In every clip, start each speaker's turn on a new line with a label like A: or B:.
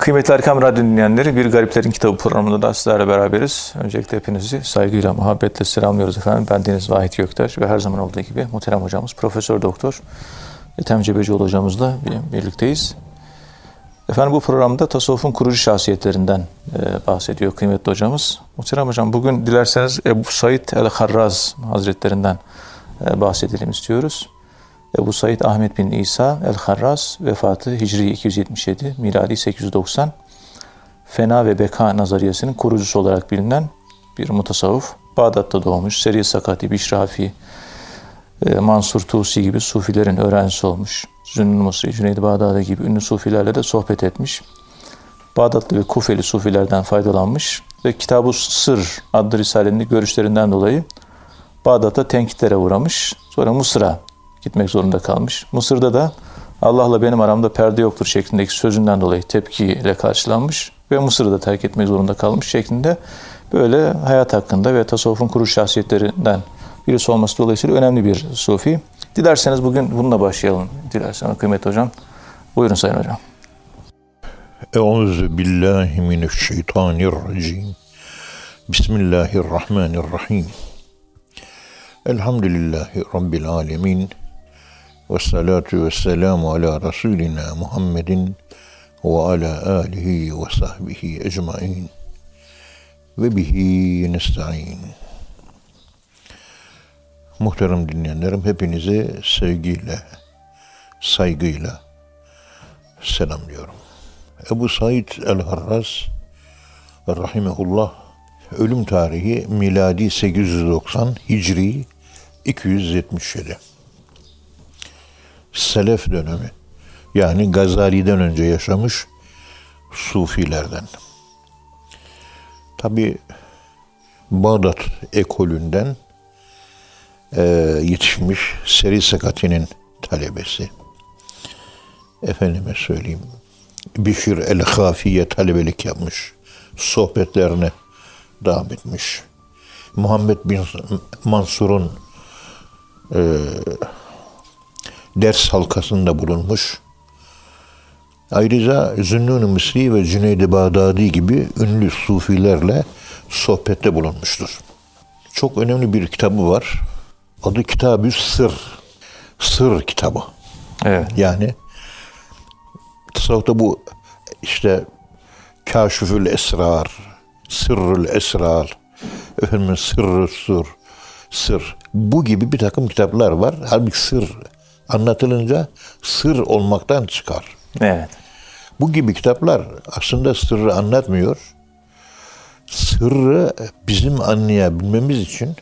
A: Kıymetli Erkam Radyo dinleyenleri, Bir Gariplerin Kitabı programında da sizlerle beraberiz. Öncelikle hepinizi saygıyla, muhabbetle selamlıyoruz efendim. Ben Deniz Vahit Göktaş ve her zaman olduğu gibi muhterem hocamız Profesör Doktor Ethem Cebecioğlu hocamızla birlikteyiz. Efendim bu programda tasavvufun kurucu şahsiyetlerinden e, bahsediyor kıymetli hocamız. Muhterem hocam bugün dilerseniz Ebu Said el-Harraz Hazretlerinden e, bahsedelim istiyoruz. Ebu Said Ahmet bin İsa el-Harraz vefatı Hicri 277, miladi 890. Fena ve beka nazariyesinin kurucusu olarak bilinen bir mutasavvuf. Bağdat'ta doğmuş. Seri Sakati, Bişrafi, e, Mansur Tusi gibi sufilerin öğrencisi olmuş. Zünnü Mısri, Cüneyd-i Bağdadi gibi ünlü sufilerle de sohbet etmiş. Bağdatlı ve Kufeli sufilerden faydalanmış ve Kitab-ı Sır adlı risalenin görüşlerinden dolayı Bağdat'ta tenkitlere uğramış. Sonra Mısır'a gitmek zorunda kalmış. Mısır'da da Allah'la benim aramda perde yoktur şeklindeki sözünden dolayı tepkiyle karşılanmış ve Mısır'ı da terk etmek zorunda kalmış şeklinde böyle hayat hakkında ve tasavvufun kuruş şahsiyetlerinden birisi olması dolayısıyla önemli bir sufi. Dilerseniz bugün bununla başlayalım. Dilerseniz kıymetli hocam. Buyurun Sayın Hocam.
B: Euzu billahi mineşşeytanirracim. Bismillahirrahmanirrahim. Elhamdülillahi Rabbil alemin. Ve salatu ve selamu ala Resulina Muhammedin ve ala alihi ve sahbihi ecmain. Ve bihi nesta'in. Muhterem dinleyenlerim hepinize sevgiyle, saygıyla selamlıyorum. Ebu Said el-Harraz rahimehullah ölüm tarihi miladi 890 Hicri 277. Selef dönemi yani Gazali'den önce yaşamış sufilerden. Tabi Bağdat ekolünden e, yetişmiş Seri Sakati'nin talebesi. Efendime söyleyeyim. Bişir el-Hafiye talebelik yapmış. Sohbetlerine devam etmiş. Muhammed bin Mansur'un e, ders halkasında bulunmuş. Ayrıca Zünnun-ı Misri ve Cüneyd-i Bağdadi gibi ünlü sufilerle sohbette bulunmuştur. Çok önemli bir kitabı var. Adı Kitab-ı Sır. Sır kitabı.
A: Evet.
B: Yani tasavvufta bu işte Kaşifül Esrar, Sırrül Esrar, efendim Sırrı Sur, Sır. Bu gibi bir takım kitaplar var. Halbuki sır anlatılınca sır olmaktan çıkar.
A: Evet.
B: Bu gibi kitaplar aslında sırrı anlatmıyor. Sırrı bizim anlayabilmemiz için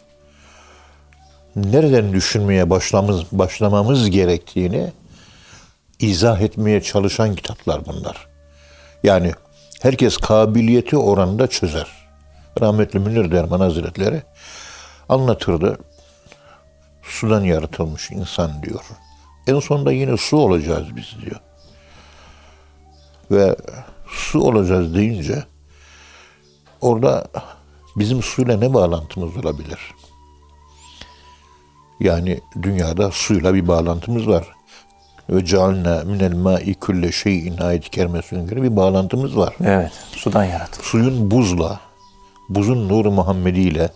B: nereden düşünmeye başlamamız, başlamamız gerektiğini izah etmeye çalışan kitaplar bunlar. Yani herkes kabiliyeti oranında çözer. Rahmetli Münir Derman Hazretleri anlatırdı. Sudan yaratılmış insan diyor. En sonunda yine su olacağız biz diyor. Ve su olacağız deyince orada bizim suyla ne bağlantımız olabilir? Yani dünyada suyla bir bağlantımız var. Ve cealna minel ma'i külle şeyin ayet-i kerimesine göre bir bağlantımız var.
A: Evet. Sudan yaratıldı.
B: Suyun buzla, buzun nuru Muhammedi ile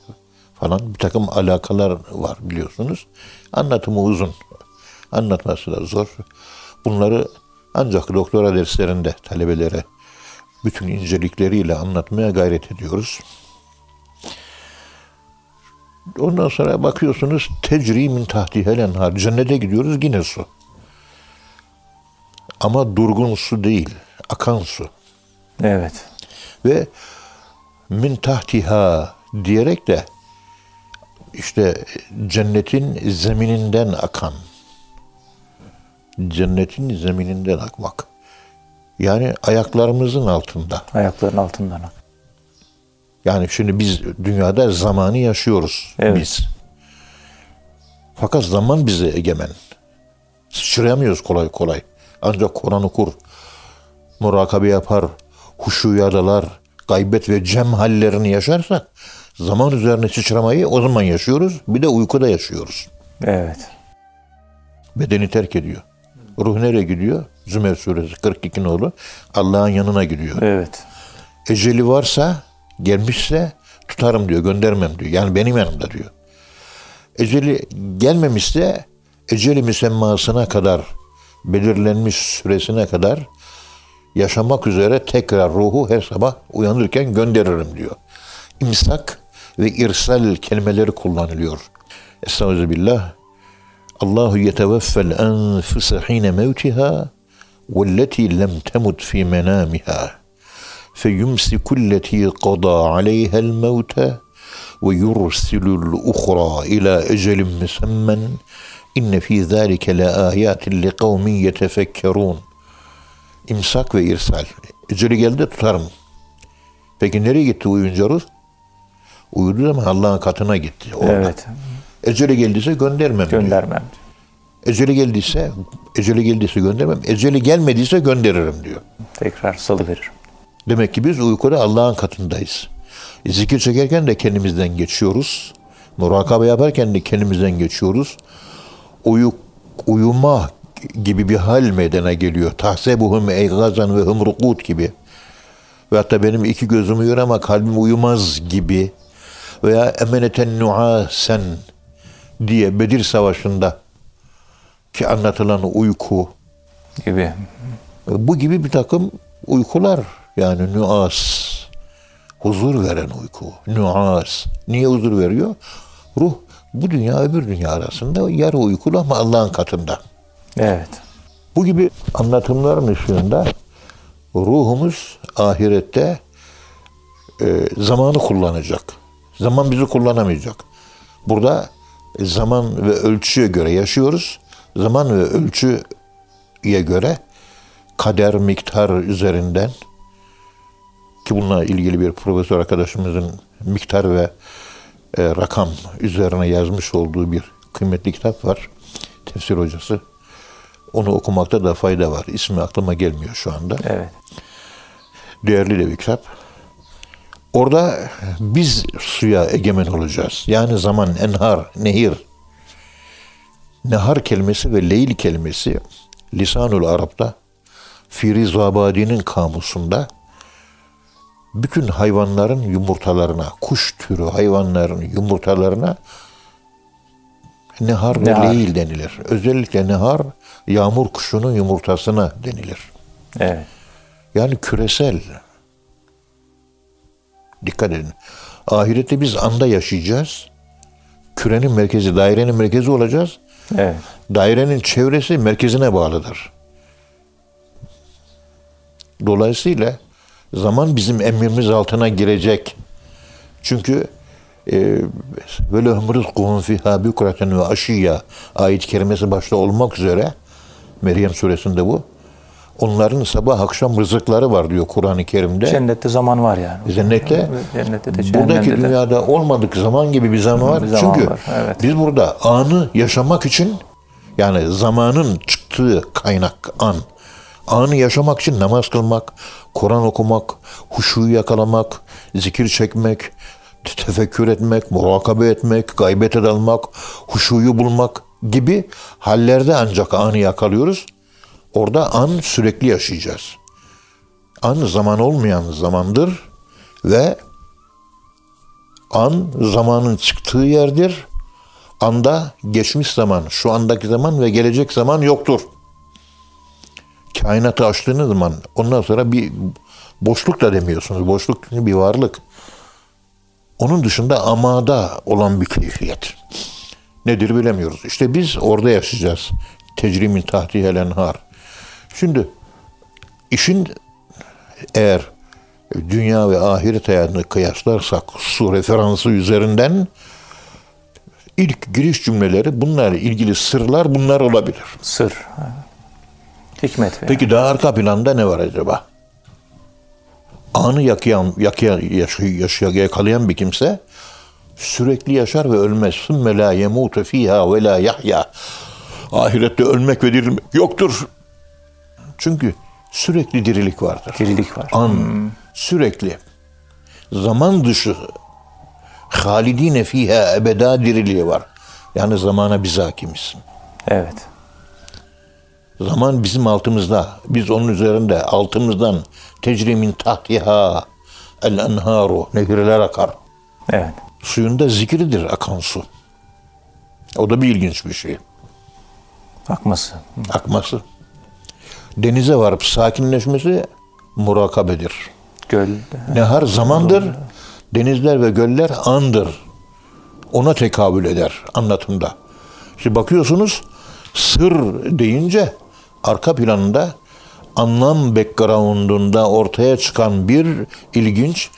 B: falan bir takım alakalar var biliyorsunuz. Anlatımı uzun. Anlatması da zor. Bunları ancak doktora derslerinde talebelere bütün incelikleriyle anlatmaya gayret ediyoruz. Ondan sonra bakıyorsunuz tecri min tahtihel enhar. Cennete gidiyoruz yine su. Ama durgun su değil, akan su.
A: Evet.
B: Ve min tahtiha diyerek de işte cennetin zemininden akan. Cennetin zemininden akmak. Yani ayaklarımızın altında.
A: Ayakların altından.
B: Yani şimdi biz dünyada zamanı yaşıyoruz
A: Evet.
B: biz. Fakat zaman bize egemen. Sıçrayamıyoruz kolay kolay. Ancak Kur'an okur, murakabe yapar, huşuya dalar, gaybet ve cem hallerini yaşarsak zaman üzerine sıçramayı o zaman yaşıyoruz. Bir de uykuda yaşıyoruz.
A: Evet.
B: Bedeni terk ediyor. Ruh nereye gidiyor? Zümer suresi 42 nolu. Allah'ın yanına gidiyor.
A: Evet.
B: Eceli varsa gelmişse tutarım diyor, göndermem diyor. Yani benim yanımda diyor. Eceli gelmemişse eceli müsemmasına kadar belirlenmiş süresine kadar yaşamak üzere tekrar ruhu her sabah uyanırken gönderirim diyor. İmsak ve irsal kelimeleri kullanılıyor. Estağfirullah. Allahu yeteveffel enfuse hine mevtiha velleti lem temut fi menamiha feyumsiku alleti qada aleyha el mevte ve yursilul uhra ila ecelin musammen inne fi zalike la ayatin li kavmin yetefekkerun imsak ve irsal eceli geldi tutarım peki nereye gitti uyuyunca ruh? Uyudu ama Allah'ın katına gitti. Orada.
A: Evet.
B: Eceli geldiyse göndermem diyor.
A: Göndermem.
B: Eceli geldiyse, eceli geldiyse göndermem. Eceli gelmediyse gönderirim diyor.
A: Tekrar salı veririm.
B: Demek ki biz uykuda Allah'ın katındayız. Zikir çekerken de kendimizden geçiyoruz. Murakabe yaparken de kendimizden geçiyoruz. Uyu, uyuma gibi bir hal meydana geliyor. Tahsebuhum eygazan ve hum rukut gibi. Ve hatta benim iki gözüm uyur ama kalbim uyumaz gibi. Veya emeneten nuasen diye Bedir Savaşı'nda ki anlatılan uyku,
A: Gibi.
B: bu gibi bir takım uykular yani nüas. Huzur veren uyku. Nüas. Niye huzur veriyor? Ruh bu dünya öbür dünya arasında yarı uykulu ama Allah'ın katında.
A: Evet.
B: Bu gibi anlatımların ışığında ruhumuz ahirette e, zamanı kullanacak. Zaman bizi kullanamayacak. Burada zaman ve ölçüye göre yaşıyoruz. Zaman ve ölçüye göre kader miktar üzerinden ki bununla ilgili bir profesör arkadaşımızın miktar ve e, rakam üzerine yazmış olduğu bir kıymetli kitap var. Tefsir hocası. Onu okumakta da fayda var. İsmi aklıma gelmiyor şu anda.
A: Evet.
B: Değerli de bir kitap. Orada biz suya egemen olacağız. Yani zaman, enhar, nehir. Nehar kelimesi ve leyl kelimesi Lisanul Arap'ta Firizabadi'nin kamusunda bütün hayvanların yumurtalarına, kuş türü hayvanların yumurtalarına nehar ve
A: Nehar.
B: leyl denilir. Özellikle nehar yağmur kuşunun yumurtasına denilir.
A: Evet.
B: Yani küresel. Dikkat edin. Ahirette biz anda yaşayacağız. Kürenin merkezi, dairenin merkezi olacağız.
A: Evet.
B: Dairenin çevresi merkezine bağlıdır. Dolayısıyla zaman bizim emrimiz altına girecek. Çünkü e, böyle rızkuhum fiha bukraten ve aşiyya ayet-i kerimesi başta olmak üzere Meryem suresinde bu. Onların sabah akşam rızıkları var diyor Kur'an-ı Kerim'de.
A: Cennette zaman var yani.
B: Cennette
A: Cennette de
B: buradaki
A: de.
B: dünyada olmadık zaman gibi bir zaman var.
A: Bir zaman
B: Çünkü
A: var, evet.
B: biz burada anı yaşamak için yani zamanın çıktığı kaynak an. Anı yaşamak için namaz kılmak, Kur'an okumak, huşuyu yakalamak, zikir çekmek, tefekkür etmek, murakabe etmek, gaybete dalmak, huşuyu bulmak gibi hallerde ancak anı yakalıyoruz. Orada an sürekli yaşayacağız. An zaman olmayan zamandır ve an zamanın çıktığı yerdir. Anda geçmiş zaman, şu andaki zaman ve gelecek zaman yoktur. Kainatı açtığınız zaman ondan sonra bir boşluk da demiyorsunuz. Boşluk bir varlık. Onun dışında amada olan bir keyfiyet. Nedir bilemiyoruz. İşte biz orada yaşayacağız. Tecrimin tahtihel enhar. Şimdi işin eğer dünya ve ahiret hayatını kıyaslarsak su referansı üzerinden ilk giriş cümleleri bunlar ilgili sırlar bunlar olabilir.
A: Sır. Hikmet. Yani.
B: Peki daha arka planda ne var acaba? Anı yakayan, yakayan yaş, yaş, yakalayan bir kimse sürekli yaşar ve ölmez. Sümme la yemute fiha ve la yahya. Ahirette ölmek ve dirilmek yoktur çünkü sürekli dirilik vardır.
A: Dirilik var.
B: An sürekli zaman dışı halidine fiha ebeda diriliği var. Yani zamana biz hakimiz.
A: Evet.
B: Zaman bizim altımızda. Biz onun üzerinde altımızdan tecrimin tahtiha el enharu nehirler akar.
A: Evet.
B: Suyunda zikridir akan su. O da bir ilginç bir şey.
A: Akması.
B: Akması. Denize varıp sakinleşmesi murakabedir.
A: Göl.
B: Nehar zamandır, denizler ve göller andır. Ona tekabül eder anlatımda. Şimdi bakıyorsunuz sır deyince arka planında anlam background'unda ortaya çıkan bir ilginç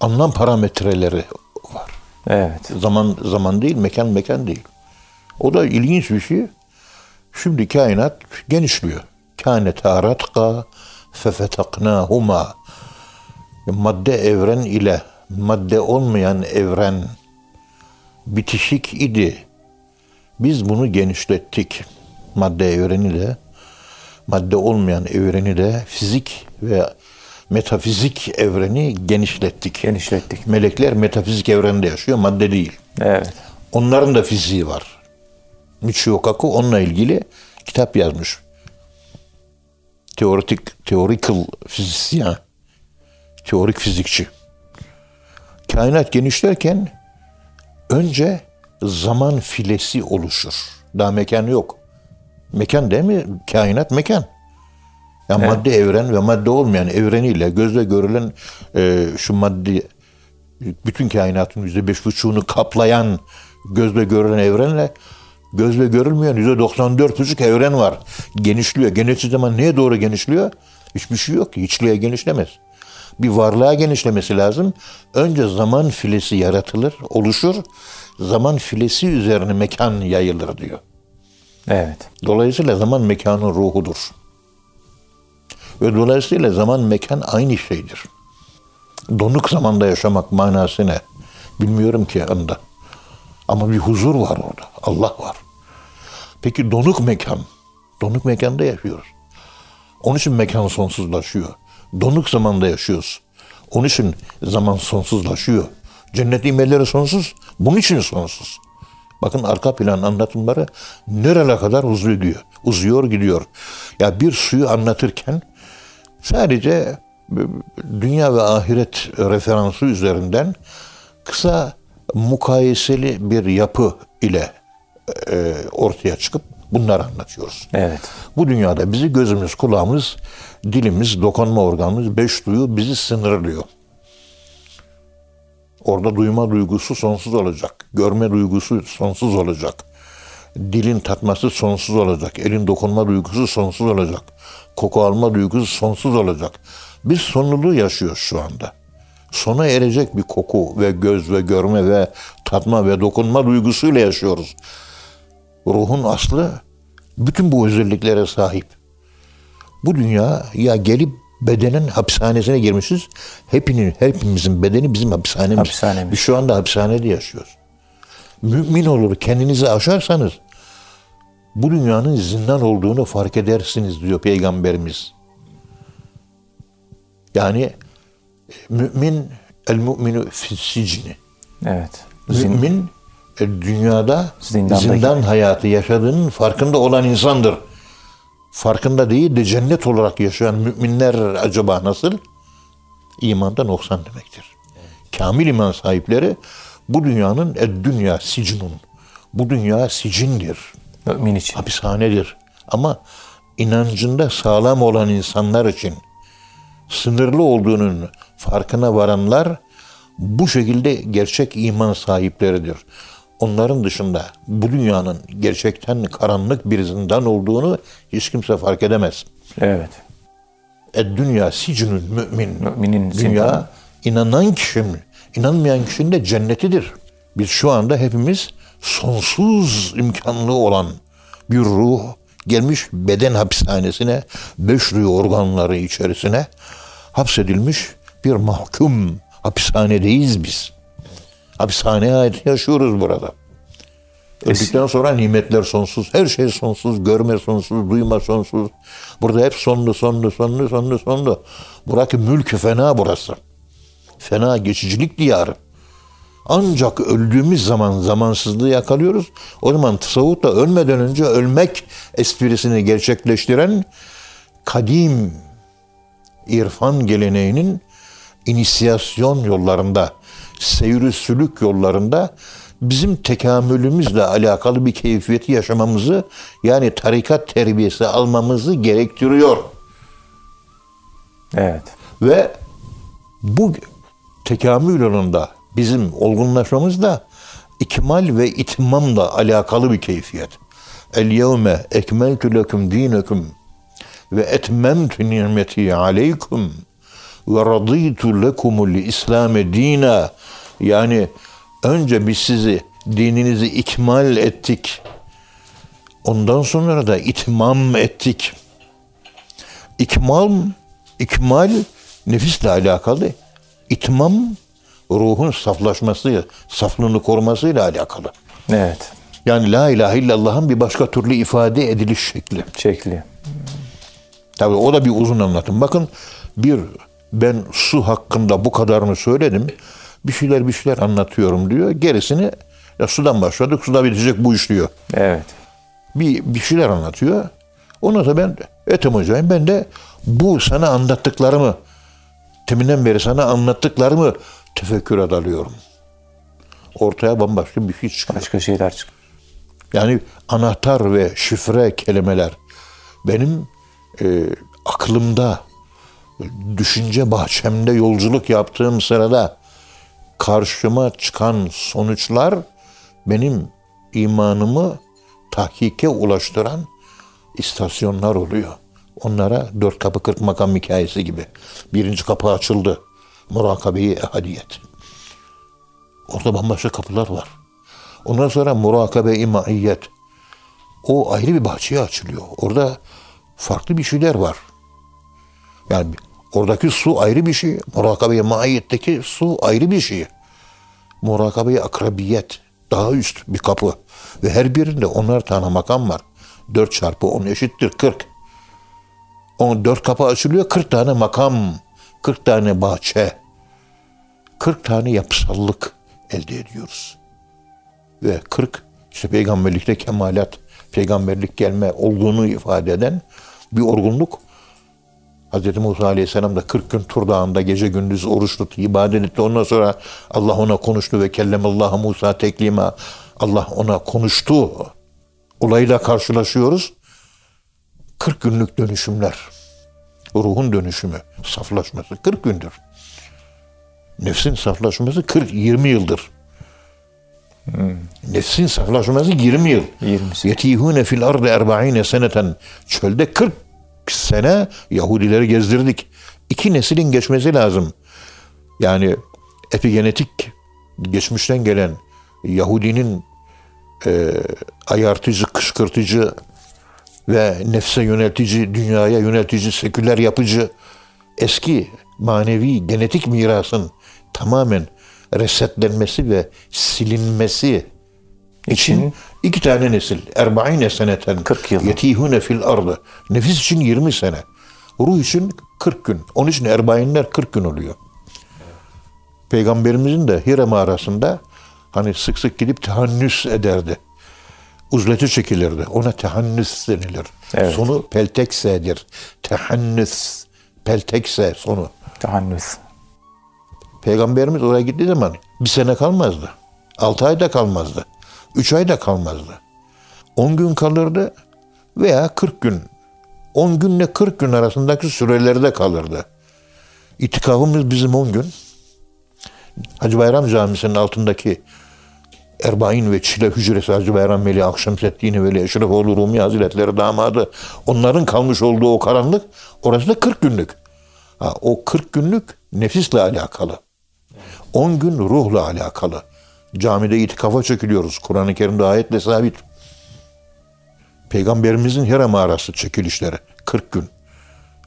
B: anlam parametreleri var.
A: Evet.
B: Zaman zaman değil, mekan mekan değil. O da ilginç bir şey. Şimdi kainat genişliyor. Kânete ratka fefetaknâhuma. Madde evren ile madde olmayan evren bitişik idi. Biz bunu genişlettik. Madde evreni de madde olmayan evreni de fizik ve metafizik evreni genişlettik.
A: Genişlettik.
B: Melekler metafizik evrende yaşıyor, madde değil.
A: Evet.
B: Onların da fiziği var. Michio Kaku onunla ilgili kitap yazmış. Teoretik, theoretical fizisyen, teorik fizikçi. Kainat genişlerken önce zaman filesi oluşur. Daha mekan yok. Mekan değil mi? Kainat mekan. Yani
A: Evet.
B: madde evren ve madde olmayan evreniyle gözle görülen e, şu madde bütün kainatın yüzde beş buçuğunu kaplayan gözle görülen evrenle gözle görülmeyen yüzde 94 buçuk evren var. Genişliyor. Genişli zaman neye doğru genişliyor? Hiçbir şey yok ki. Hiçliğe genişlemez. Bir varlığa genişlemesi lazım. Önce zaman filesi yaratılır, oluşur. Zaman filesi üzerine mekan yayılır diyor.
A: Evet.
B: Dolayısıyla zaman mekanın ruhudur. Ve dolayısıyla zaman mekan aynı şeydir. Donuk zamanda yaşamak manası ne? Bilmiyorum ki anda. Ama bir huzur var orada. Allah var. Peki donuk mekan. Donuk mekanda yaşıyoruz. Onun için mekan sonsuzlaşıyor. Donuk zamanda yaşıyoruz. Onun için zaman sonsuzlaşıyor. Cennet nimetleri sonsuz. Bunun için sonsuz. Bakın arka plan anlatımları nerelere kadar uzuyor. Uzuyor gidiyor. Ya bir suyu anlatırken sadece dünya ve ahiret referansı üzerinden kısa mukayeseli bir yapı ile e, ortaya çıkıp bunları anlatıyoruz.
A: Evet.
B: Bu dünyada bizi gözümüz, kulağımız, dilimiz, dokunma organımız, beş duyu bizi sınırlıyor. Orada duyma duygusu sonsuz olacak. Görme duygusu sonsuz olacak. Dilin tatması sonsuz olacak. Elin dokunma duygusu sonsuz olacak. Koku alma duygusu sonsuz olacak. Biz sonluluğu yaşıyoruz şu anda. Sona erecek bir koku ve göz ve görme ve tatma ve dokunma duygusuyla yaşıyoruz. Ruhun aslı bütün bu özelliklere sahip. Bu dünya ya gelip bedenin hapishanesine girmişiz. Hepinin, hepimizin bedeni bizim hapishanemiz.
A: Hapishanemiz.
B: Biz şu anda hapishanede yaşıyoruz. Mümin olur kendinizi aşarsanız bu dünyanın zindan olduğunu fark edersiniz diyor Peygamberimiz. Yani mümin el müminu fissicni.
A: Evet.
B: Mümin e, dünyada
A: Zindandaki.
B: zindan hayatı yaşadığının farkında olan insandır. Farkında değil de cennet olarak yaşayan müminler acaba nasıl? İmanda noksan demektir. Kamil iman sahipleri bu dünyanın ed dünya sicnun. Bu dünya sicindir,
A: Mümin için.
B: hapishanedir. Ama inancında sağlam olan insanlar için sınırlı olduğunun farkına varanlar bu şekilde gerçek iman sahipleridir. Onların dışında bu dünyanın gerçekten karanlık bir zindan olduğunu hiç kimse fark edemez.
A: Evet.
B: E dünya sicnün mümin.
A: Müminin zindanı.
B: Dünya inanan kişinin, inanmayan kişinin de cennetidir. Biz şu anda hepimiz sonsuz imkanlı olan bir ruh gelmiş beden hapishanesine, beş duyu organları içerisine hapsedilmiş bir mahkum hapishanedeyiz biz. Hapishane hayatı yaşıyoruz burada. Öldükten sonra nimetler sonsuz, her şey sonsuz, görme sonsuz, duyma sonsuz. Burada hep sonlu, sonlu, sonlu, sonlu, sonlu. Buradaki mülk fena burası. Fena geçicilik diyarı. Ancak öldüğümüz zaman zamansızlığı yakalıyoruz. O zaman tasavvufta ölmeden önce ölmek esprisini gerçekleştiren kadim irfan geleneğinin inisiyasyon yollarında, seyri sülük yollarında bizim tekamülümüzle alakalı bir keyfiyeti yaşamamızı yani tarikat terbiyesi almamızı gerektiriyor.
A: Evet.
B: Ve bu tekamül yolunda bizim olgunlaşmamız da ikmal ve itmamla alakalı bir keyfiyet. El yevme ekmeltu lekum dinekum ve etmemtu nimeti aleykum ve raditu lekumul İslam'e dina. Yani önce biz sizi dininizi ikmal ettik. Ondan sonra da itmam ettik. İkmal, ikmal nefisle alakalı. İtmam ruhun saflaşması, saflığını korumasıyla alakalı.
A: Evet.
B: Yani la ilahe illallah'ın bir başka türlü ifade ediliş şekli.
A: Şekli.
B: Tabii o da bir uzun anlatım. Bakın bir ben su hakkında bu kadarını söyledim. Bir şeyler bir şeyler anlatıyorum diyor. Gerisini ya sudan başladık suda bitecek bu iş diyor.
A: Evet.
B: Bir, bir şeyler anlatıyor. Ondan sonra ben Ethem Hoca'yım. Ben de bu sana anlattıklarımı teminden beri sana anlattıklarımı tefekküre dalıyorum. Ortaya bambaşka bir şey çıkıyor.
A: Başka şeyler çık.
B: Yani anahtar ve şifre kelimeler benim e, aklımda, düşünce bahçemde yolculuk yaptığım sırada karşıma çıkan sonuçlar benim imanımı tahkike ulaştıran istasyonlar oluyor. Onlara dört kapı kırk makam hikayesi gibi. Birinci kapı açıldı. Murakabeyi ehadiyet. Orada bambaşka kapılar var. Ondan sonra murakabe-i maiyet. O ayrı bir bahçeye açılıyor. Orada farklı bir şeyler var. Yani oradaki su ayrı bir şey. Murakabe-i maiyetteki su ayrı bir şey. Murakabe-i akrabiyet daha üst bir kapı. Ve her birinde onar tane makam var. 4 çarpı 10 eşittir 40. 14 kapı açılıyor 40 tane makam. 40 tane bahçe. 40 tane yapısallık elde ediyoruz. Ve 40 işte peygamberlikte kemalat, peygamberlik gelme olduğunu ifade eden bir olgunluk. Hz. Musa Aleyhisselam da 40 gün Tur Dağı'nda gece gündüz oruç tuttu, ibadet etti. Ondan sonra Allah ona konuştu ve kellemallah Musa teklima. Allah ona konuştu. Olayla karşılaşıyoruz. 40 günlük dönüşümler. Ruhun dönüşümü, saflaşması 40 gündür. Nefsin saflaşması 40-20 yıldır. Nefsin saflaşması 20 yıl.
A: 20 sene.
B: Yetihune fil ardı erba'ine seneten. Çölde 40 sene Yahudileri gezdirdik. İki neslin geçmesi lazım. Yani epigenetik geçmişten gelen Yahudinin e, ayartıcı, kışkırtıcı ve nefse yöneltici, dünyaya yöneltici, seküler yapıcı eski manevi genetik mirasın tamamen resetlenmesi ve silinmesi için iki tane nesil. Erba'ine seneten
A: 40 yıl.
B: yetihune fil ardı. Nefis için 20 sene. Ruh için 40 gün. Onun için erba'inler 40 gün oluyor. Peygamberimizin de Hira mağarasında hani sık sık gidip tehannüs ederdi. Uzleti çekilirdi. Ona tehannüs denilir.
A: Evet.
B: Sonu pelteksedir. Tehannüs. Peltekse sonu.
A: Tahannüs.
B: Peygamberimiz oraya gittiği zaman bir sene kalmazdı. Altı ay da kalmazdı. Üç ay da kalmazdı. On gün kalırdı veya kırk gün. On günle kırk gün arasındaki sürelerde kalırdı. İtikafımız bizim on gün. Hacı Bayram Camisi'nin altındaki Erbain ve Çile Hücresi Hacı Bayram Veli Akşemseddin Veli Eşrefoğlu Rumi Hazretleri damadı onların kalmış olduğu o karanlık orası da 40 günlük. Ha, o 40 günlük nefisle alakalı. 10 gün ruhla alakalı. Camide itikafa çekiliyoruz. Kur'an-ı Kerim'de ayetle sabit. Peygamberimizin Hira mağarası çekilişleri 40 gün.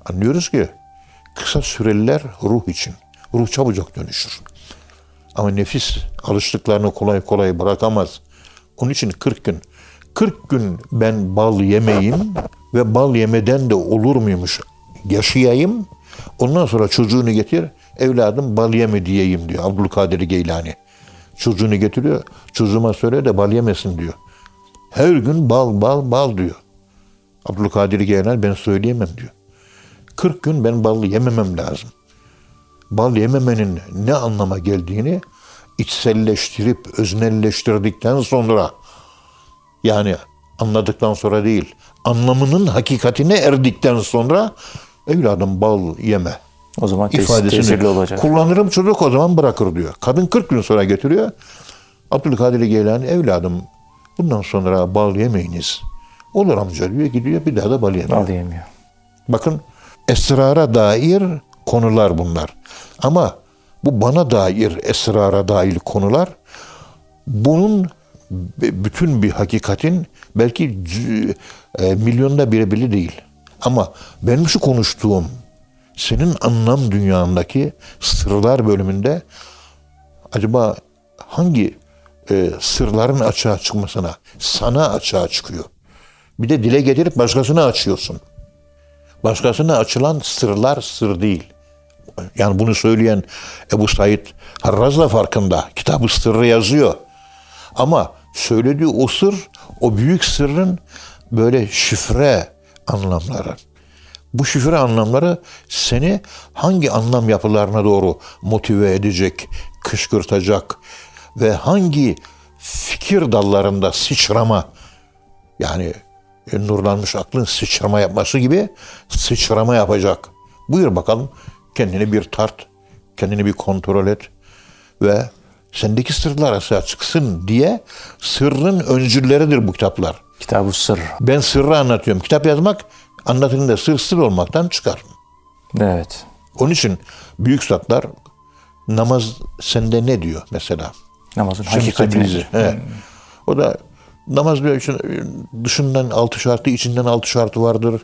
B: Anlıyoruz ki kısa süreliler ruh için. Ruh çabucak dönüşür. Ama nefis alıştıklarını kolay kolay bırakamaz. Onun için 40 gün. 40 gün ben bal yemeyim ve bal yemeden de olur muymuş yaşayayım. Ondan sonra çocuğunu getir evladım bal yeme diyeyim diyor Abdülkadir Geylani. Çocuğunu getiriyor. Çocuğuma söyle de bal yemesin diyor. Her gün bal bal bal diyor. Abdülkadir Geylani ben söyleyemem diyor. 40 gün ben bal yememem lazım. Bal yememenin ne anlama geldiğini içselleştirip öznelleştirdikten sonra yani anladıktan sonra değil anlamının hakikatine erdikten sonra evladım bal yeme
A: O zaman tes-
B: ifadesini
A: olacak.
B: kullanırım çocuk o zaman bırakır diyor. Kadın 40 gün sonra getiriyor. Abdülkadir Geylani evladım bundan sonra bal yemeyiniz. Olur amca diyor gidiyor bir daha da bal yemiyor.
A: Bal yemiyor.
B: Bakın esrara dair konular bunlar. Ama bu bana dair esrara dair konular bunun bütün bir hakikatin belki e, milyonda biri bile değil. Ama benim şu konuştuğum senin anlam dünyandaki sırlar bölümünde acaba hangi e, sırların açığa çıkmasına sana açığa çıkıyor? Bir de dile getirip başkasına açıyorsun. Başkasına açılan sırlar sır değil. Yani bunu söyleyen Ebu Said Harraz da farkında. Kitabı sırrı yazıyor. Ama söylediği o sır, o büyük sırrın böyle şifre anlamları. Bu şifre anlamları seni hangi anlam yapılarına doğru motive edecek, kışkırtacak ve hangi fikir dallarında sıçrama yani e, nurlanmış aklın sıçrama yapması gibi sıçrama yapacak. Buyur bakalım kendini bir tart, kendini bir kontrol et ve sendeki sırlar açığa çıksın diye sırrın öncülleridir bu kitaplar.
A: Kitab-ı Sır.
B: Ben sırrı anlatıyorum. Kitap yazmak anlatılında sır sır olmaktan çıkar.
A: Evet.
B: Onun için büyük zatlar namaz sende ne diyor mesela?
A: Namazın
B: Şems
A: hakikati
B: Tebrizi.
A: nedir?
B: He. O da namaz diyor için dışından altı şartı, içinden altı şartı vardır.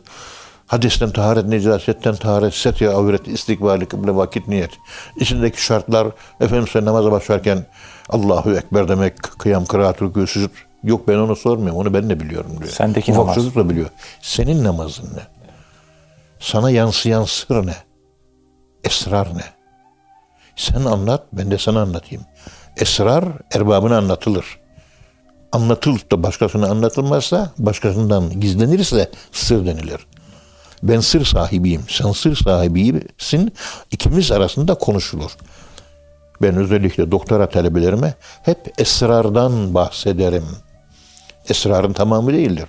B: Hadesten taharet, necasetten taharet, setya, avret, istikbali, kıble, vakit, niyet. İçindeki şartlar, efendim sen namaza başlarken Allahu Ekber demek, kıyam, kıraat, rükû, sücud. Yok ben onu sormuyorum, onu ben de biliyorum diyor.
A: Sendeki
B: Ufak
A: namaz.
B: çocuk da biliyor. Senin namazın ne? Sana yansıyan sır ne? Esrar ne? Sen anlat, ben de sana anlatayım. Esrar erbabına anlatılır. Anlatılıp da başkasına anlatılmazsa, başkasından gizlenirse sır denilir. Ben sır sahibiyim, sen sır sahibisin. İkimiz arasında konuşulur. Ben özellikle doktora talebelerime hep esrardan bahsederim. Esrarın tamamı değildir.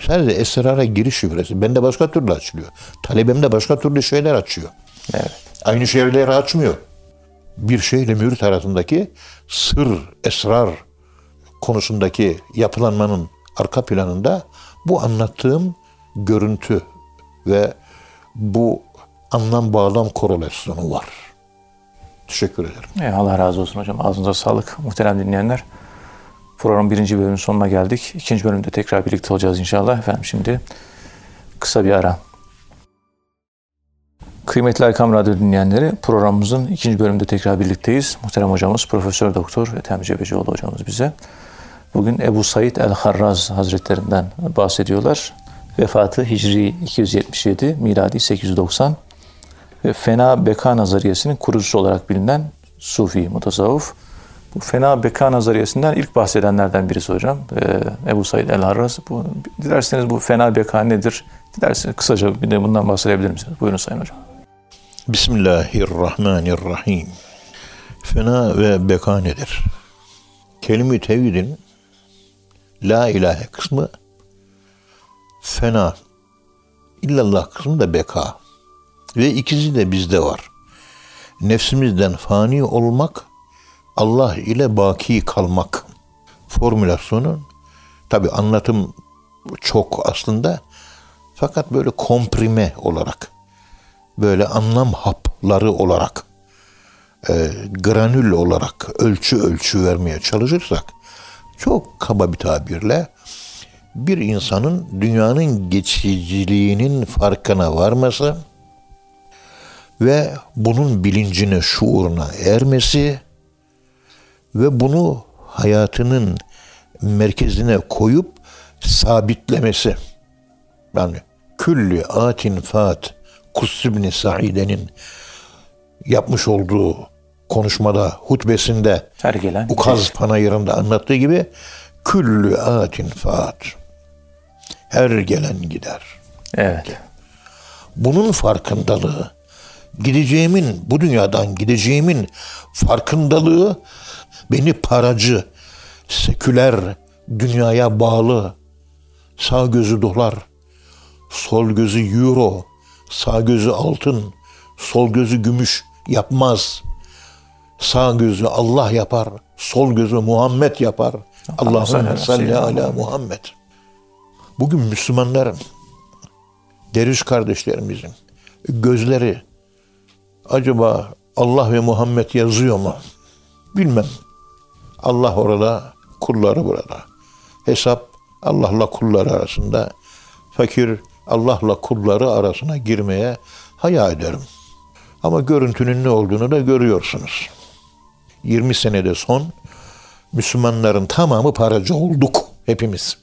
B: Sadece esrara giriş şifresi. Bende başka türlü açılıyor. Talebemde başka türlü şeyler açıyor.
A: Evet.
B: Aynı şeyleri açmıyor. Bir şeyle mürit arasındaki sır, esrar konusundaki yapılanmanın arka planında bu anlattığım görüntü ve bu anlam bağlam korelasyonu var. Teşekkür ederim.
A: E, Allah razı olsun hocam. Ağzınıza sağlık. Muhterem dinleyenler. Programın birinci bölümünün sonuna geldik. İkinci bölümde tekrar birlikte olacağız inşallah. Efendim şimdi kısa bir ara. Kıymetli Erkam Radyo dinleyenleri programımızın ikinci bölümünde tekrar birlikteyiz. Muhterem hocamız Profesör Doktor Ethem Cebecioğlu hocamız bize. Bugün Ebu Said el-Harraz Hazretlerinden bahsediyorlar. Vefatı Hicri 277, miladi 890 ve fena beka nazariyesinin kurucusu olarak bilinen Sufi mutasavvuf. Bu fena beka nazariyesinden ilk bahsedenlerden birisi hocam. Ee, Ebu Said el-Harraz. Bu, dilerseniz bu fena beka nedir? Dilerseniz kısaca bir de bundan bahsedebilir misiniz? Buyurun Sayın Hocam.
B: Bismillahirrahmanirrahim. Fena ve beka nedir? Kelime-i tevhidin la ilahe kısmı fena. İllallah kısmı da beka. Ve ikisi de bizde var. Nefsimizden fani olmak, Allah ile baki kalmak. Formülasyonu tabi anlatım çok aslında fakat böyle komprime olarak böyle anlam hapları olarak e, granül olarak ölçü ölçü vermeye çalışırsak çok kaba bir tabirle bir insanın dünyanın geçiciliğinin farkına varması ve bunun bilincine, şuuruna ermesi ve bunu hayatının merkezine koyup sabitlemesi. Yani külli atin fat Kussibni Sa'ide'nin yapmış olduğu konuşmada, hutbesinde,
A: Her gelen
B: Ukaz
A: gider.
B: panayırında anlattığı gibi küllü atin faat. Her gelen gider.
A: Evet.
B: Bunun farkındalığı, gideceğimin, bu dünyadan gideceğimin farkındalığı beni paracı, seküler, dünyaya bağlı, sağ gözü dolar, sol gözü euro, sağ gözü altın, sol gözü gümüş yapmaz. Sağ gözü Allah yapar, sol gözü Muhammed yapar. Allahümme
A: salli ala
B: Muhammed. Bugün Müslümanların, deriş kardeşlerimizin gözleri acaba Allah ve Muhammed yazıyor mu? Bilmem. Allah orada, kulları burada. Hesap Allah'la kulları arasında. Fakir Allah'la kulları arasına girmeye haya ederim. Ama görüntünün ne olduğunu da görüyorsunuz. 20 senede son Müslümanların tamamı paracı olduk hepimiz.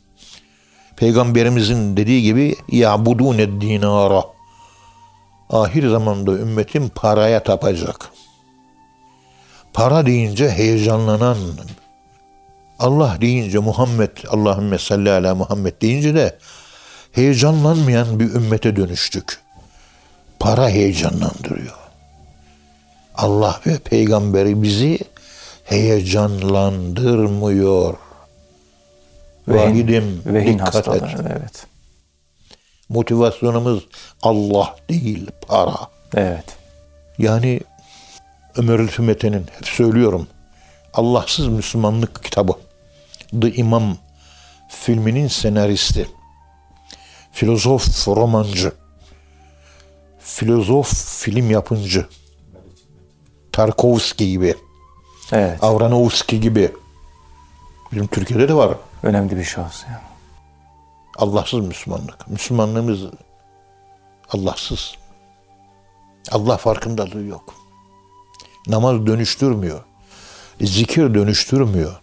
B: Peygamberimizin dediği gibi ya'budune dinara. Ahir zamanda ümmetim paraya tapacak. Para deyince heyecanlanan, Allah deyince Muhammed, Allahümme salli ala Muhammed deyince de heyecanlanmayan bir ümmete dönüştük. Para heyecanlandırıyor. Allah ve peygamberi bizi heyecanlandırmıyor. Vahidim
A: Vehin
B: dikkat
A: hastalığı.
B: et.
A: Evet.
B: Motivasyonumuz Allah değil para.
A: Evet.
B: Yani Ömer Ülfümete'nin hep söylüyorum. Allahsız Müslümanlık kitabı. The Imam filminin senaristi. Filozof, romancı. Filozof, film yapıncı. Tarkovski gibi.
A: Evet.
B: Avranovski gibi. Bizim Türkiye'de de var.
A: Önemli bir şahs. Yani.
B: Allahsız Müslümanlık. Müslümanlığımız Allahsız. Allah farkındalığı yok. Namaz dönüştürmüyor. Zikir dönüştürmüyor.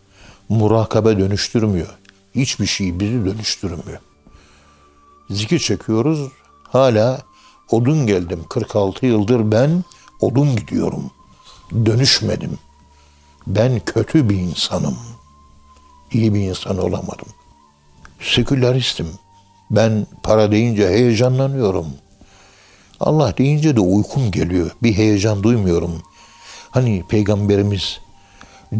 B: Murakabe dönüştürmüyor. Hiçbir şey bizi dönüştürmüyor. Zikir çekiyoruz. Hala odun geldim. 46 yıldır ben odun gidiyorum. Dönüşmedim. Ben kötü bir insanım. İyi bir insan olamadım seküleristim. Ben para deyince heyecanlanıyorum. Allah deyince de uykum geliyor. Bir heyecan duymuyorum. Hani peygamberimiz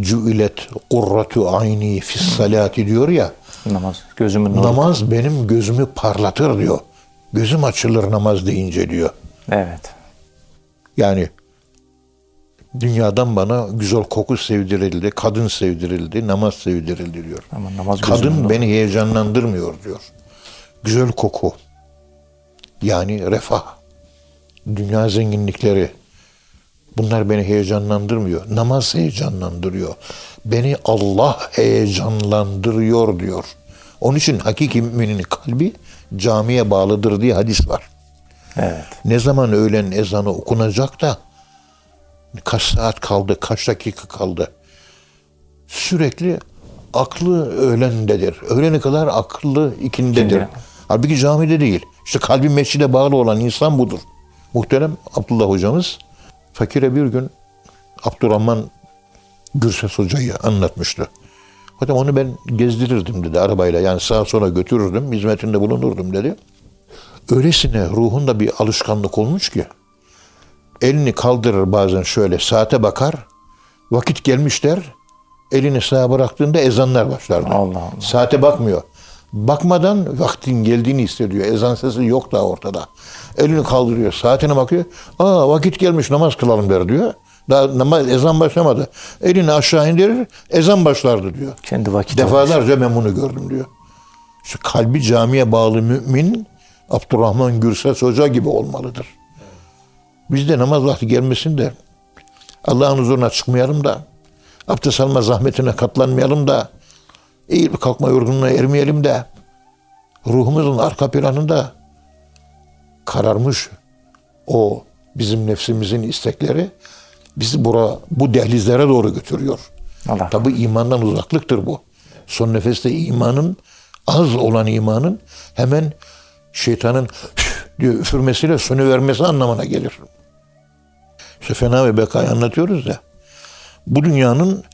B: Cüilet kurratu ayni fis salati diyor ya.
A: Namaz. Gözümün nuru.
B: Namaz benim gözümü parlatır diyor. Gözüm açılır namaz deyince diyor.
A: Evet.
B: Yani dünyadan bana güzel koku sevdirildi, kadın sevdirildi, namaz sevdirildi diyor.
A: Ama namaz
B: Kadın beni heyecanlandırmıyor diyor. Güzel koku. Yani refah. Dünya zenginlikleri. Bunlar beni heyecanlandırmıyor. Namaz heyecanlandırıyor. Beni Allah heyecanlandırıyor diyor. Onun için hakiki müminin kalbi camiye bağlıdır diye hadis var.
A: Evet.
B: Ne zaman öğlen ezanı okunacak da kaç saat kaldı, kaç dakika kaldı. Sürekli aklı öğlendedir. Öğlene kadar aklı ikindedir.
A: İkindi.
B: Halbuki camide değil. İşte kalbi mescide bağlı olan insan budur. Muhterem Abdullah hocamız fakire bir gün Abdurrahman Gürses hocayı anlatmıştı. Hocam onu ben gezdirirdim dedi arabayla. Yani sağa sola götürürdüm, hizmetinde bulunurdum dedi. Öylesine ruhunda bir alışkanlık olmuş ki elini kaldırır bazen şöyle saate bakar. Vakit gelmiş der. Elini sağa bıraktığında ezanlar başlardı.
A: Allah Allah.
B: Saate bakmıyor. Bakmadan vaktin geldiğini hissediyor. Ezan sesi yok daha ortada. Elini kaldırıyor. Saatine bakıyor. Aa vakit gelmiş namaz kılalım der diyor. Daha namaz, ezan başlamadı. Elini aşağı indirir. Ezan başlardı diyor.
A: Kendi olmuş.
B: Defalarca ben bunu gördüm diyor. Şu kalbi camiye bağlı mümin Abdurrahman Gürses Hoca gibi olmalıdır. Biz de namaz vakti gelmesin de Allah'ın huzuruna çıkmayalım da abdest alma zahmetine katlanmayalım da eğilip kalkma yorgunluğuna ermeyelim de ruhumuzun arka planında kararmış o bizim nefsimizin istekleri bizi bura, bu dehlizlere doğru götürüyor.
A: Allah
B: Tabi imandan uzaklıktır bu. Son nefeste imanın az olan imanın hemen şeytanın diyor üfürmesiyle sönüvermesi anlamına gelir. İşte fena ve bekayı anlatıyoruz ya. bu dünyanın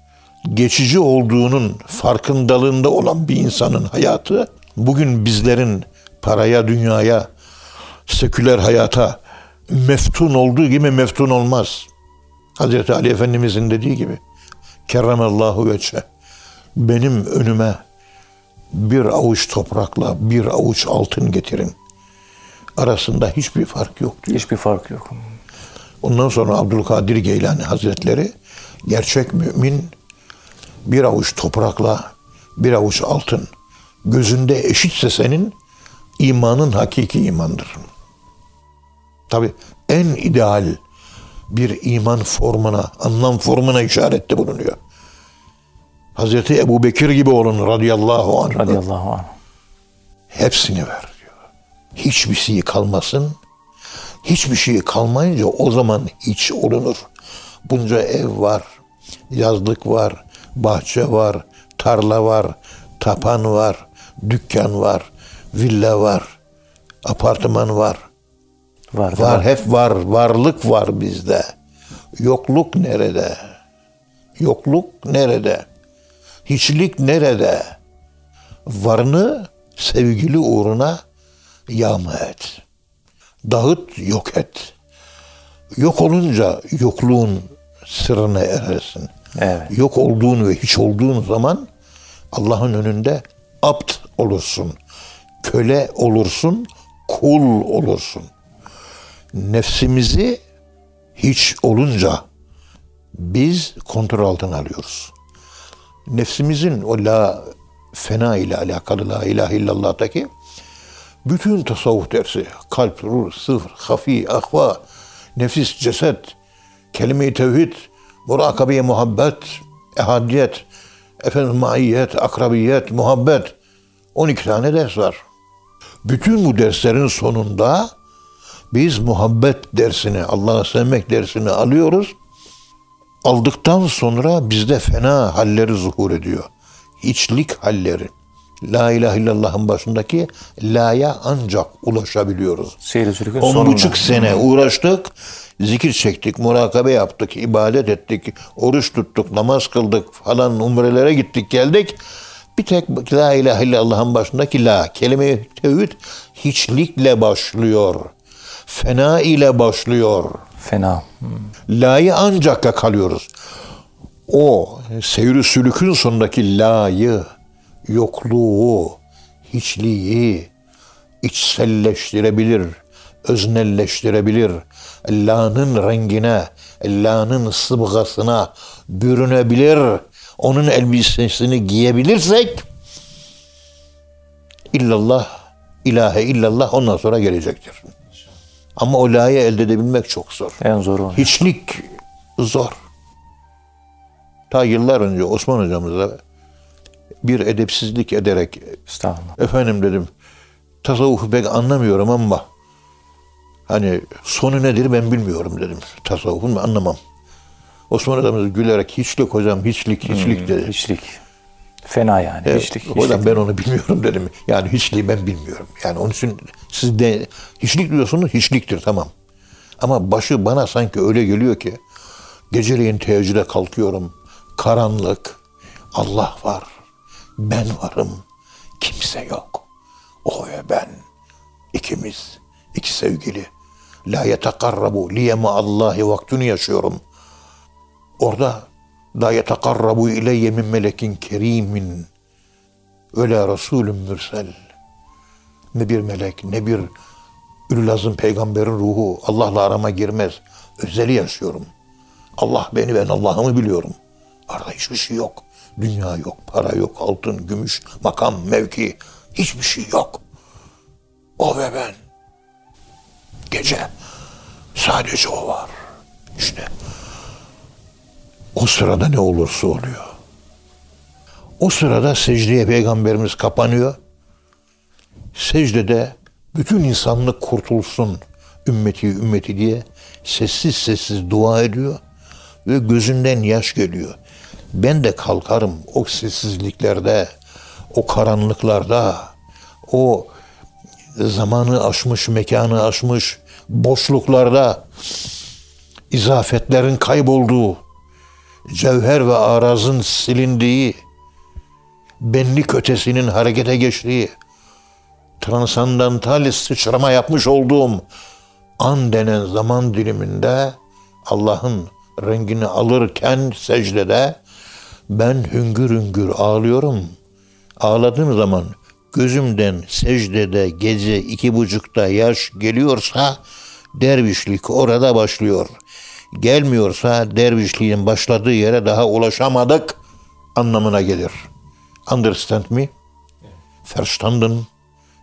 B: geçici olduğunun farkındalığında olan bir insanın hayatı bugün bizlerin paraya, dünyaya, seküler hayata meftun olduğu gibi meftun olmaz. Hazreti Ali Efendimizin dediği gibi kerremallahu veçhe benim önüme bir avuç toprakla bir avuç altın getirin. Arasında hiçbir fark yok diyor.
A: Hiçbir fark yok.
B: Ondan sonra Abdülkadir Geylani Hazretleri gerçek mümin bir avuç toprakla bir avuç altın gözünde eşitse senin imanın hakiki imandır. Tabi en ideal bir iman formuna, anlam formuna işarette bulunuyor. Hazreti Ebu Bekir gibi olun radıyallahu anh.
A: Radıyallahu anh.
B: Hepsini ver diyor. Hiçbir şey kalmasın. Hiçbir şey kalmayınca o zaman hiç olunur. Bunca ev var, yazlık var, bahçe var, tarla var, tapan var, dükkan var, villa var, apartman var.
A: Var,
B: Var hep var, varlık var bizde. Yokluk nerede? Yokluk nerede? Hiçlik nerede? Varını sevgili uğruna yağma et. Dağıt, yok et. Yok olunca yokluğun sırrına erersin.
A: Evet.
B: Yok olduğun ve hiç olduğun zaman Allah'ın önünde apt olursun. Köle olursun, kul olursun. Nefsimizi hiç olunca biz kontrol altına alıyoruz. Nefsimizin o la fena ile alakalı la ilahe illallah'taki bütün tasavvuf dersi, kalp, ruh, sıfır, hafi, ahva, nefis, ceset, kelime-i tevhid, murakabeye muhabbet, ehadiyet, efendim maiyet, akrabiyet, muhabbet. 12 tane ders var. Bütün bu derslerin sonunda biz muhabbet dersini, Allah'ı sevmek dersini alıyoruz. Aldıktan sonra bizde fena halleri zuhur ediyor. Hiçlik halleri. La ilahe illallah'ın başındaki la'ya ancak ulaşabiliyoruz. On buçuk sene uğraştık, zikir çektik, murakabe yaptık, ibadet ettik, oruç tuttuk, namaz kıldık falan umrelere gittik geldik. Bir tek la ilahe illallah'ın başındaki la, kelime-i tevhid hiçlikle başlıyor. Fena ile başlıyor.
A: Fena. Hmm.
B: La'yı ancak yakalıyoruz. O seyri sülükün sonundaki la'yı, yokluğu, hiçliği içselleştirebilir, öznelleştirebilir. La'nın rengine, La'nın sıbgasına bürünebilir. Onun elbisesini giyebilirsek illallah, ilahe illallah ondan sonra gelecektir. Ama o la'yı elde edebilmek çok zor.
A: En zoru. o.
B: Hiçlik zor. Ta yıllar önce Osman hocamızla bir edepsizlik ederek efendim dedim tasavvufu pek anlamıyorum ama hani sonu nedir ben bilmiyorum dedim. Tasavvufun anlamam. Osman hocamız gülerek hiçlik hocam hiçlik hiçlik dedi.
A: Hiçlik. Fena yani.
B: Evet,
A: Hiçlik. Hiçlik.
B: ben onu bilmiyorum dedim. Yani hiçliği ben bilmiyorum. Yani onun için siz de hiçlik diyorsunuz hiçliktir tamam. Ama başı bana sanki öyle geliyor ki geceleyin teheccüde kalkıyorum. Karanlık. Allah var. Ben varım. Kimse yok. O ve ben. ikimiz. iki sevgili. La yetekarrabu liyema Allahi vaktini yaşıyorum. Orada la yetekarrabu ileyye min melekin kerimin ve la rasulün mürsel. Ne bir melek ne bir ülazım peygamberin ruhu Allah'la arama girmez. Özeli yaşıyorum. Allah beni ben Allah'ımı biliyorum. Arada hiçbir şey yok. Dünya yok, para yok, altın, gümüş, makam, mevki. Hiçbir şey yok. O ve ben. Gece. Sadece o var. İşte o sırada ne olursa oluyor. O sırada secdeye peygamberimiz kapanıyor. Secdede bütün insanlık kurtulsun ümmeti ümmeti diye sessiz sessiz dua ediyor ve gözünden yaş geliyor. Ben de kalkarım o sessizliklerde, o karanlıklarda, o zamanı aşmış, mekanı aşmış boşluklarda izafetlerin kaybolduğu, cevher ve arazın silindiği, benlik ötesinin harekete geçtiği, transandantal sıçrama yapmış olduğum an denen zaman diliminde Allah'ın rengini alırken secdede ben hüngür hüngür ağlıyorum. Ağladığım zaman gözümden secdede gece iki buçukta yaş geliyorsa dervişlik orada başlıyor. Gelmiyorsa dervişliğin başladığı yere daha ulaşamadık anlamına gelir. Understand me? Verstanden?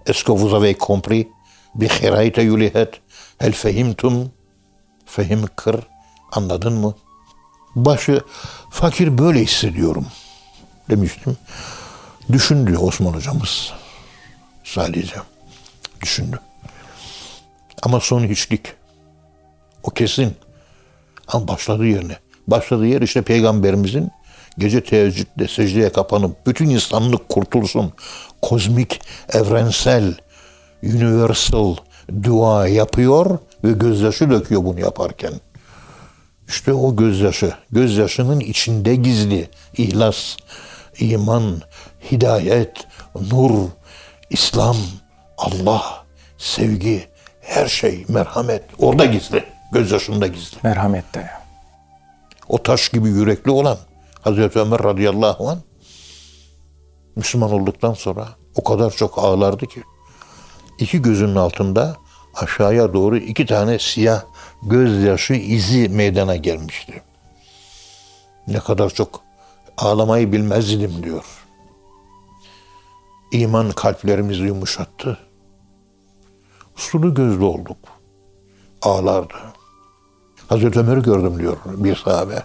B: Est-ce vous avez compris? Bi khirayte yulihet. Hel fehimtum? Fehim kır. Anladın mı? Başı fakir böyle hissediyorum demiştim. Düşündü Osman hocamız. Sadece düşündü. Ama son hiçlik. O kesin. Ama başladığı yerine. Başladığı yer işte peygamberimizin gece teheccüde secdeye kapanıp bütün insanlık kurtulsun. Kozmik, evrensel, universal dua yapıyor ve gözyaşı döküyor bunu yaparken. İşte o gözyaşı, gözyaşının içinde gizli ihlas, iman, hidayet, nur, İslam, Allah, sevgi, her şey, merhamet orada gizli, gözyaşında gizli.
A: Merhamette.
B: O taş gibi yürekli olan Hazreti Ömer radıyallahu an Müslüman olduktan sonra o kadar çok ağlardı ki iki gözünün altında aşağıya doğru iki tane siyah gözyaşı izi meydana gelmişti. Ne kadar çok ağlamayı bilmezdim diyor. İman kalplerimizi yumuşattı. Sulu gözlü olduk. Ağlardı. Hazreti Ömer'i gördüm diyor bir sahabe.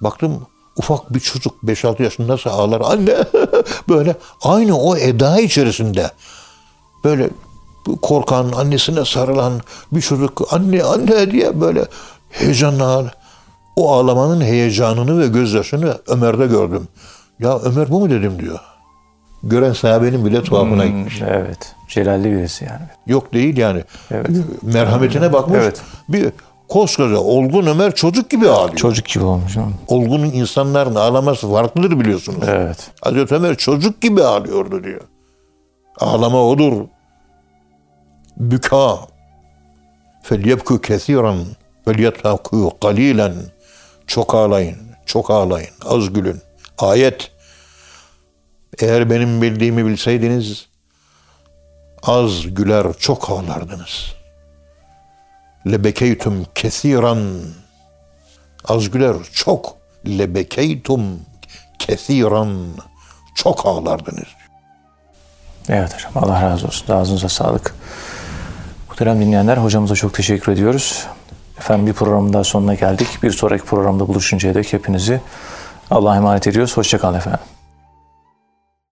B: Baktım ufak bir çocuk 5-6 yaşında nasıl ağlar. Anne böyle aynı o eda içerisinde böyle korkan, annesine sarılan bir çocuk anne anne diye böyle heyecanla o ağlamanın heyecanını ve gözyaşını Ömer'de gördüm. Ya Ömer bu mu dedim diyor. Gören sahabenin bile tuhafına gitmiş.
A: Evet. Celalli birisi yani.
B: Yok değil yani.
A: Evet.
B: Merhametine bakmış.
A: Evet.
B: Bir koskoca olgun Ömer çocuk gibi ağlıyor.
A: Çocuk gibi olmuş. ama.
B: Olgun insanların ağlaması farklıdır biliyorsunuz.
A: Evet.
B: Hazreti Ömer çocuk gibi ağlıyordu diyor. Ağlama odur. Büka. Felyebku kesiran. Felyetaku kalilen. Çok ağlayın. Çok ağlayın. Az gülün. Ayet. Eğer benim bildiğimi bilseydiniz az güler çok ağlardınız. Lebekeytum kesiran. Az güler çok. Lebekeytum kesiran. Çok ağlardınız.
A: Evet hocam. Allah razı olsun. Ağzınıza sağlık. Muhterem dinleyenler hocamıza çok teşekkür ediyoruz. Efendim bir programın daha sonuna geldik. Bir sonraki programda buluşuncaya dek hepinizi Allah'a emanet ediyoruz. Hoşçakalın efendim.